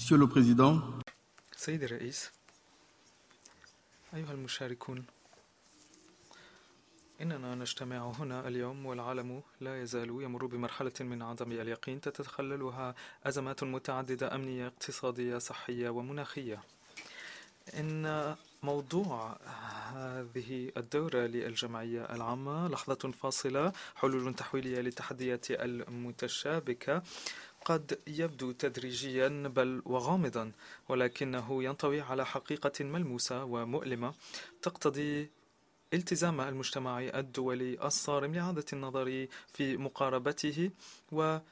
Monsieur le Président, الرئيس أيها المشاركون إننا نجتمع هنا اليوم والعالم لا يزال يمر بمرحلة من عدم اليقين تتخللها أزمات متعددة أمنية اقتصادية صحية ومناخية. إن موضوع هذه الدورة للجمعية العامة لحظة فاصلة حلول تحويلية للتحديات المتشابكة. قد يبدو تدريجيا بل وغامضا ولكنه ينطوي على حقيقة ملموسة ومؤلمة تقتضي التزام المجتمع الدولي الصارم لإعادة النظر في مقاربته ومواجهة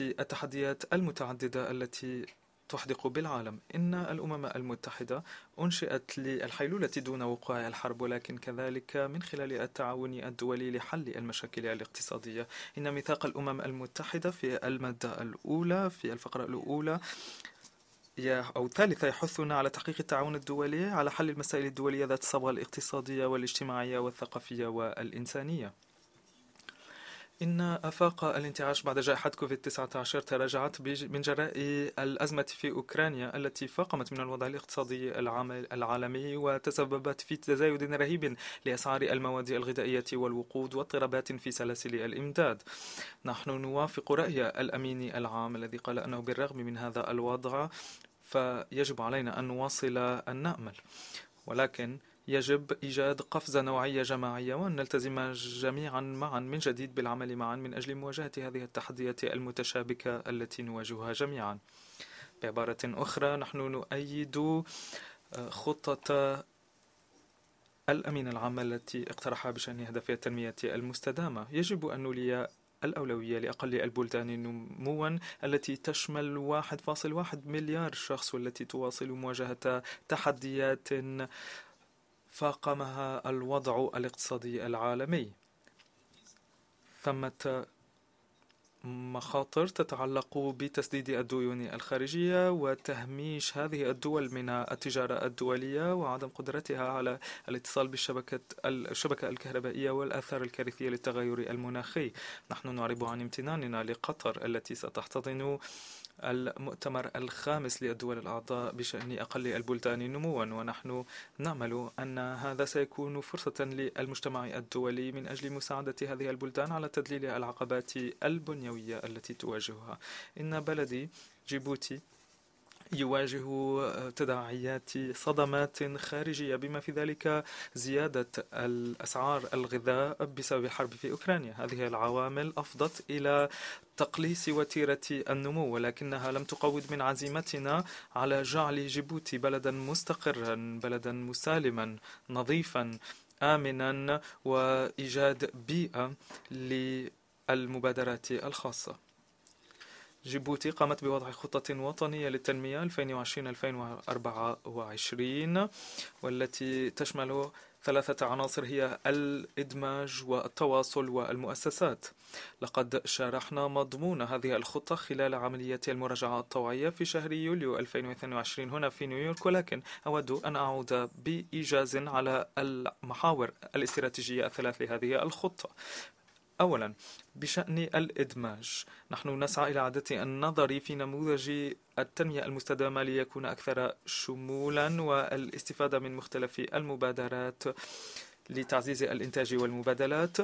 التحديات المتعددة التي تحدق بالعالم. إن الأمم المتحدة أنشئت للحيلولة دون وقوع الحرب ولكن كذلك من خلال التعاون الدولي لحل المشاكل الاقتصادية. إن ميثاق الأمم المتحدة في المادة الأولى في الفقرة الأولى أو الثالثة يحثنا على تحقيق التعاون الدولي على حل المسائل الدولية ذات الصبغة الاقتصادية والاجتماعية والثقافية والإنسانية. إن آفاق الانتعاش بعد جائحة كوفيد 19 تراجعت من جراء الأزمة في أوكرانيا التي فاقمت من الوضع الاقتصادي العالمي وتسببت في تزايد رهيب لأسعار المواد الغذائية والوقود واضطرابات في سلاسل الإمداد. نحن نوافق رأي الأمين العام الذي قال أنه بالرغم من هذا الوضع فيجب علينا أن نواصل أن نأمل ولكن يجب إيجاد قفزة نوعية جماعية وأن نلتزم جميعا معا من جديد بالعمل معا من أجل مواجهة هذه التحديات المتشابكة التي نواجهها جميعا. بعبارة أخرى نحن نؤيد آه، خطة الأمين العام التي اقترحها بشأن أهداف التنمية المستدامة. يجب أن نولي الأولوية لأقل البلدان نموا التي تشمل 1.1 مليار شخص والتي تواصل مواجهة تحديات فاقمها الوضع الاقتصادي العالمي. ثمة مخاطر تتعلق بتسديد الديون الخارجية وتهميش هذه الدول من التجارة الدولية وعدم قدرتها على الاتصال بالشبكة الشبكة الكهربائية والآثار الكارثية للتغير المناخي. نحن نعرب عن امتناننا لقطر التي ستحتضن المؤتمر الخامس للدول الأعضاء بشأن أقل البلدان نموا ونحن نأمل أن هذا سيكون فرصة للمجتمع الدولي من أجل مساعدة هذه البلدان على تدليل العقبات البنيوية التي تواجهها. إن بلدي جيبوتي يواجه تداعيات صدمات خارجية. بما في ذلك زيادة الأسعار الغذاء بسبب الحرب في أوكرانيا. هذه العوامل أفضت إلى تقليص وتيرة النمو ولكنها لم تقود من عزيمتنا على جعل جيبوتي بلدا مستقرا بلدا مسالما نظيفا آمنا وإيجاد بيئة للمبادرات الخاصة. جيبوتي قامت بوضع خطة وطنية للتنمية 2020-2024 والتي تشمل ثلاثة عناصر هي الإدماج والتواصل والمؤسسات. لقد شرحنا مضمون هذه الخطة خلال عملية المراجعة الطوعية في شهر يوليو 2022 هنا في نيويورك ولكن أود أن أعود بإيجاز على المحاور الاستراتيجية الثلاث لهذه الخطة. أولا بشأن الإدماج. نحن نسعى إلى إعادة النظر في نموذج التنمية المستدامة ليكون أكثر شمولا والاستفادة من مختلف المبادرات. لتعزيز الإنتاج والمبادلات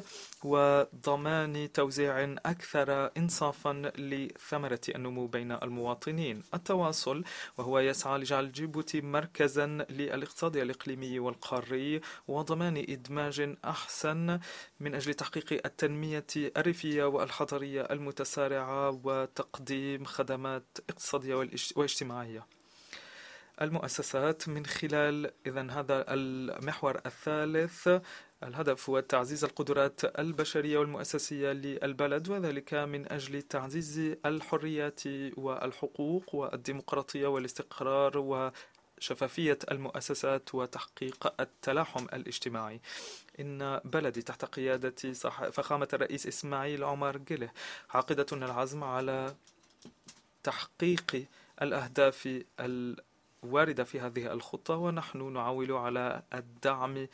وضمان توزيع أكثر إنصافا لثمرة النمو بين المواطنين. التواصل وهو يسعى لجعل جيبوتي مركزا للاقتصاد الإقليمي والقاري وضمان إدماج أحسن من أجل تحقيق التنمية الريفية والحضرية المتسارعة وتقديم خدمات اقتصادية واجتماعية. المؤسسات من خلال إذا هذا المحور الثالث. الهدف هو تعزيز القدرات البشرية والمؤسسية للبلد وذلك من أجل تعزيز الحريات والحقوق والديمقراطية والاستقرار وشفافية المؤسسات وتحقيق التلاحم الاجتماعي. إن بلدي تحت قيادة فخامة الرئيس إسماعيل عمر جله عاقدة العزم على تحقيق الأهداف واردة في هذه الخطة ونحن نعول على الدعم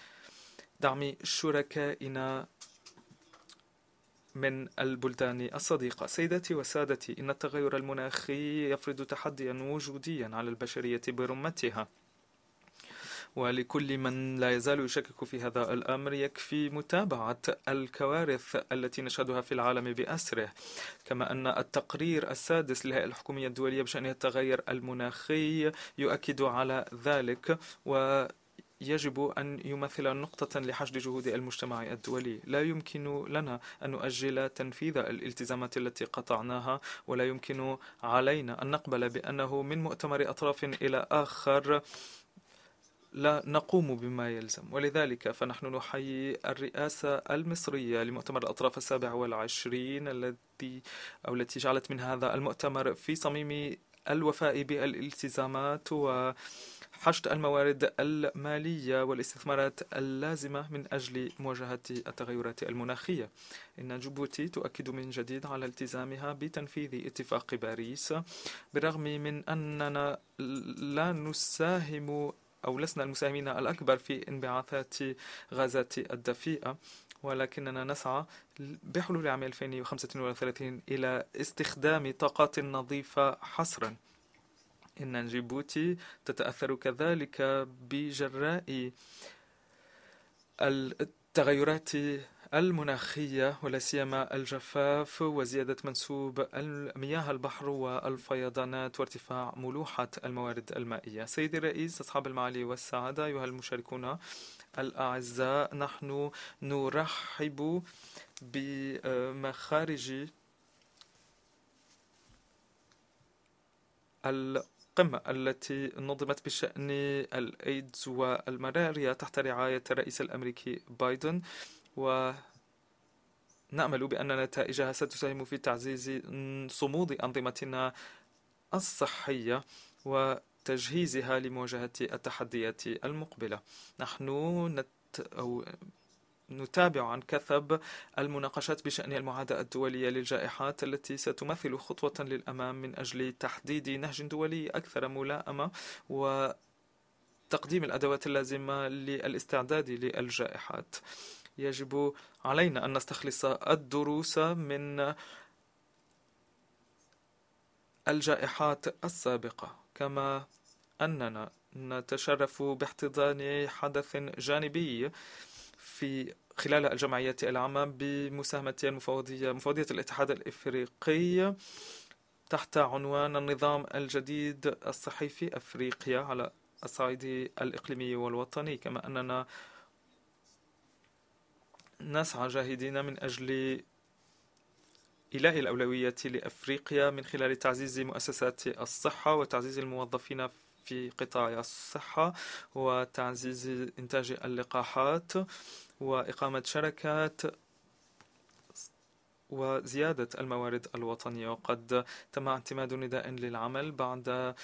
دعم شركائنا من البلدان الصديقة. سيداتي وسادتي إن التغير المناخي يفرض تحديا وجوديا على البشرية برمتها. ولكل من لا يزال يشكك في هذا الأمر يكفي متابعة الكوارث التي نشهدها في العالم بأسره. كما أن التقرير السادس للهيئة الحكومية الدولية بشأن التغير المناخي يؤكد على ذلك و يجب أن يمثل نقطة لحشد جهود المجتمع الدولي. لا يمكن لنا أن نؤجل تنفيذ الالتزامات التي قطعناها ولا يمكن علينا أن نقبل بأنه من مؤتمر أطراف إلى آخر لا نقوم بما يلزم. ولذلك فنحن نحيي الرئاسة المصرية لمؤتمر الأطراف السابع والعشرين التي أو التي جعلت من هذا المؤتمر في صميم الوفاء بالالتزامات و حشد الموارد المالية والاستثمارات اللازمة من أجل مواجهة التغيرات المناخية. إن جيبوتي تؤكد من جديد على التزامها بتنفيذ اتفاق باريس بالرغم من أننا لا نساهم أو لسنا المساهمين الأكبر في انبعاثات غازات الدفيئة ولكننا نسعى بحلول عام 2035 إلى استخدام طاقات نظيفة حصرا. إن جيبوتي تتأثر كذلك بجراء التغيرات المناخية ولا سيما الجفاف وزيادة منسوب المياه البحر والفيضانات وارتفاع ملوحة الموارد المائية. سيدي الرئيس أصحاب المعالي والسعادة أيها المشاركون الأعزاء نحن نرحب بمخارج القمة التي نظمت بشأن الإيدز والملاريا تحت رعاية الرئيس الأمريكي بايدن. ونأمل بأن نتائجها ستساهم في تعزيز صمود أنظمتنا الصحية وتجهيزها لمواجهة التحديات المقبلة. نحن نت أو نتابع عن كثب المناقشات بشأن المعاداة الدولية للجائحات التي ستمثل خطوة للأمام من أجل تحديد نهج دولي أكثر ملائمة وتقديم الأدوات اللازمة للاستعداد للجائحات. يجب علينا أن نستخلص الدروس من الجائحات السابقة كما أننا نتشرف باحتضان حدث جانبي في خلال الجمعية العامة بمساهمة المفوضية مفوضية الاتحاد الإفريقي تحت عنوان النظام الجديد الصحي في أفريقيا على الصعيد الإقليمي والوطني كما أننا نسعى جاهدين من أجل إلاء الأولوية لأفريقيا من خلال تعزيز مؤسسات الصحة وتعزيز الموظفين في قطاع الصحة وتعزيز إنتاج اللقاحات وإقامة شركات وزيادة الموارد الوطنية. وقد تم اعتماد نداء للعمل بعد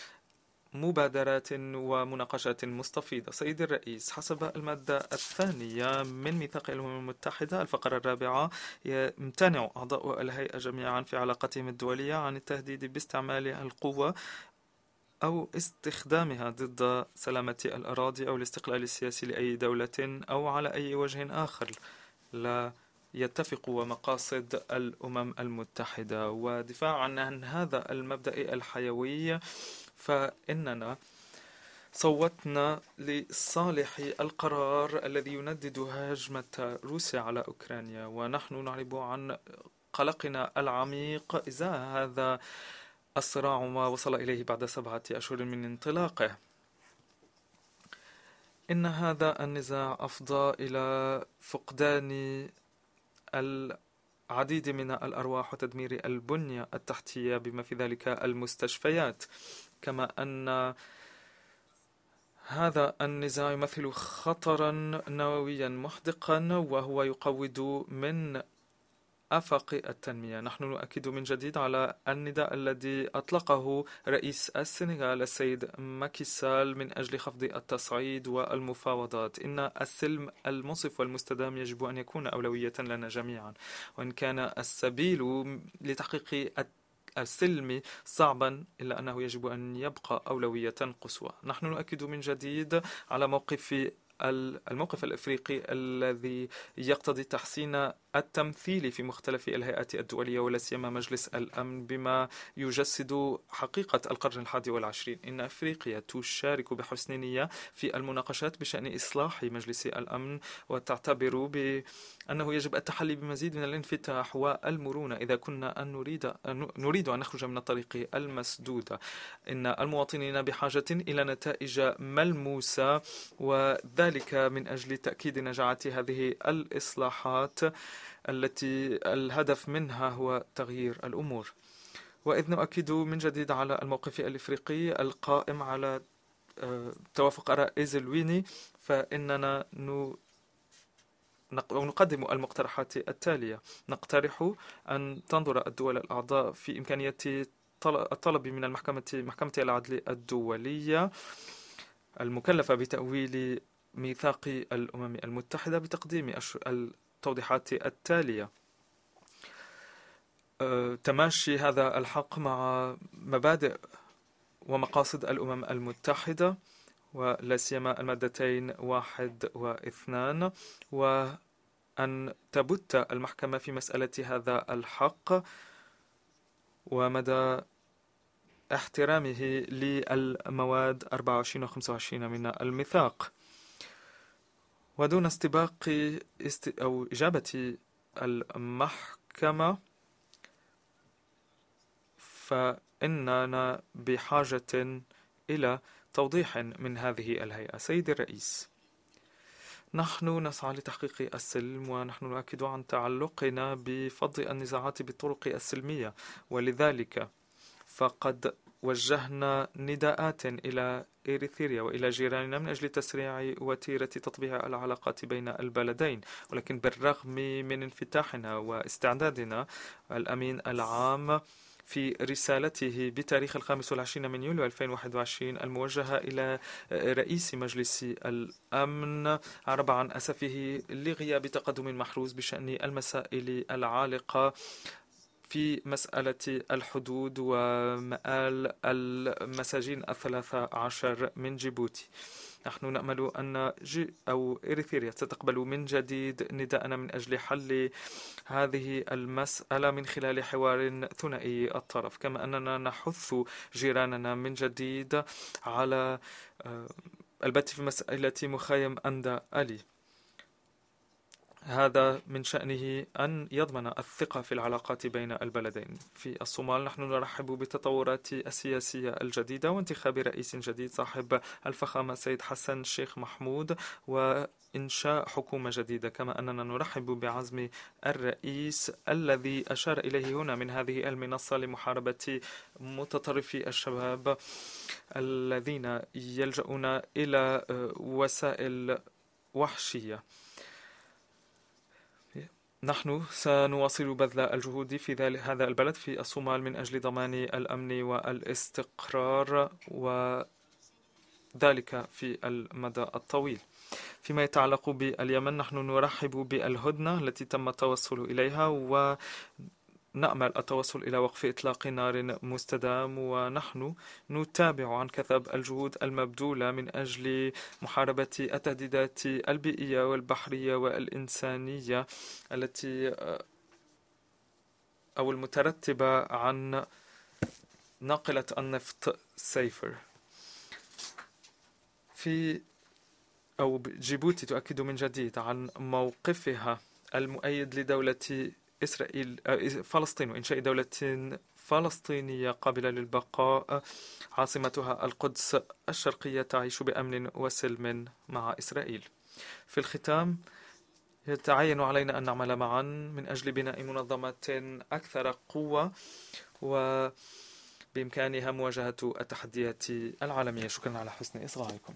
مبادرات ومناقشات مستفيضة سيد الرئيس حسب المادة الثانية من ميثاق الأمم المتحدة الفقرة الرابعة يمتنع أعضاء الهيئة جميعا في علاقتهم الدولية عن التهديد باستعمال القوة أو استخدامها ضد سلامة الأراضي أو الاستقلال السياسي لأي دولة أو على أي وجه آخر. لا يتفق مقاصد الأمم المتحدة. ودفاعا عن هذا المبدأ الحيوي فإننا صوتنا لصالح القرار الذي يندد هجمة روسيا على أوكرانيا ونحن نعرب عن قلقنا العميق إزاء هذا الصراع ما وصل إليه بعد سبعة أشهر من انطلاقه. إن هذا النزاع أفضى إلى فقدان العديد من الأرواح وتدمير البنية التحتية بما في ذلك المستشفيات. كما أن هذا النزاع يمثل خطرا نوويا محدقا وهو يقوض من آفاق التنمية. نحن نؤكد من جديد على النداء الذي أطلقه رئيس السنغال السيد ماكيسال من أجل خفض التصعيد والمفاوضات. إن السلم المنصف والمستدام يجب أن يكون أولوية لنا جميعا. وإن كان السبيل لتحقيق السلم صعبا إلا أنه يجب أن يبقى أولوية قصوى. نحن نؤكد من جديد على موقف الموقف الإفريقي الذي يقتضي تحسين التمثيلي في مختلف الهيئات الدولية ولا سيما مجلس الأمن بما يجسد حقيقة القرن الحادي والعشرين. إن أفريقيا تشارك بحسن نية في المناقشات بشأن إصلاح مجلس الأمن وتعتبر بأنه يجب التحلي بمزيد من الانفتاح والمرونة. إذا كنا أن نريد نريد أن نخرج من الطريق المسدودة إن المواطنين بحاجة إلى نتائج ملموسة وذلك من أجل تأكيد نجاعة هذه الإصلاحات. التي الهدف منها هو تغيير الأمور. وإذ نؤكد من جديد على الموقف الإفريقي القائم على توافق آراء إيزلويني فإننا ونقدم المقترحات التالية. نقترح أن تنظر الدول الأعضاء في إمكانية الطلب من المحكمة محكمة العدل الدولية المكلفة بتأويل ميثاق الأمم المتحدة بتقديم التوضيحات التالية. تماشي هذا الحق مع مبادئ ومقاصد الأمم المتحدة ولا سيما المادتين واحد واثنان وأن تبت المحكمة في مسألة هذا الحق ومدى احترامه للمواد 24 و 25 من الميثاق. ودون استباق است... أو إجابة المحكمة فإننا بحاجة إلى توضيح من هذه الهيئة. سيد الرئيس نحن نسعى لتحقيق السلم ونحن نؤكد عن تعلقنا بفض النزاعات بالطرق السلمية. ولذلك فقد وجهنا نداءات إلى إريثريا وإلى جيراننا من أجل تسريع وتيرة تطبيع العلاقات بين البلدين ولكن بالرغم من انفتاحنا واستعدادنا الأمين العام في رسالته بتاريخ الخامس والعشرين من يوليو 2021 الموجهة إلى رئيس مجلس الأمن عرب عن أسفه لغياب تقدم محروز بشأن المسائل العالقة في مسألة الحدود ومآل المساجين الثلاثة عشر من جيبوتي. نحن نأمل أن جي أو إريثريا ستقبل من جديد نداءنا من أجل حل هذه المسألة من خلال حوار ثنائي الطرف. كما أننا نحث جيراننا من جديد على البت في مسألة مخيم أندا ألي. هذا من شأنه أن يضمن الثقة في العلاقات بين البلدين. في الصومال نحن نرحب بالتطورات السياسية الجديدة وانتخاب رئيس جديد صاحب الفخامة سيد حسن الشيخ محمود وإنشاء حكومة جديدة. كما أننا نرحب بعزم الرئيس الذي أشار إليه هنا من هذه المنصة لمحاربة متطرفي الشباب الذين يلجؤون إلى وسائل وحشية. نحن سنواصل بذل الجهود في هذا البلد في الصومال من أجل ضمان الأمن والاستقرار وذلك في المدى الطويل. فيما يتعلق باليمن نحن نرحب بالهدنة التي تم التوصل إليها و نأمل التوصل إلى وقف إطلاق نار مستدام ونحن نتابع عن كثب الجهود المبذولة من أجل محاربة التهديدات البيئية والبحرية والإنسانية التي أو المترتبة عن ناقلة النفط سيفر. في أو جيبوتي تؤكد من جديد عن موقفها المؤيد لدولة إسرائيل فلسطين وإنشاء دولة فلسطينية قابلة للبقاء. عاصمتها القدس الشرقية تعيش بأمن وسلم مع إسرائيل. في الختام يتعين علينا أن نعمل معا من أجل بناء منظمة أكثر قوة وبإمكانها مواجهة التحديات العالمية. شكرا على حسن إصغائكم.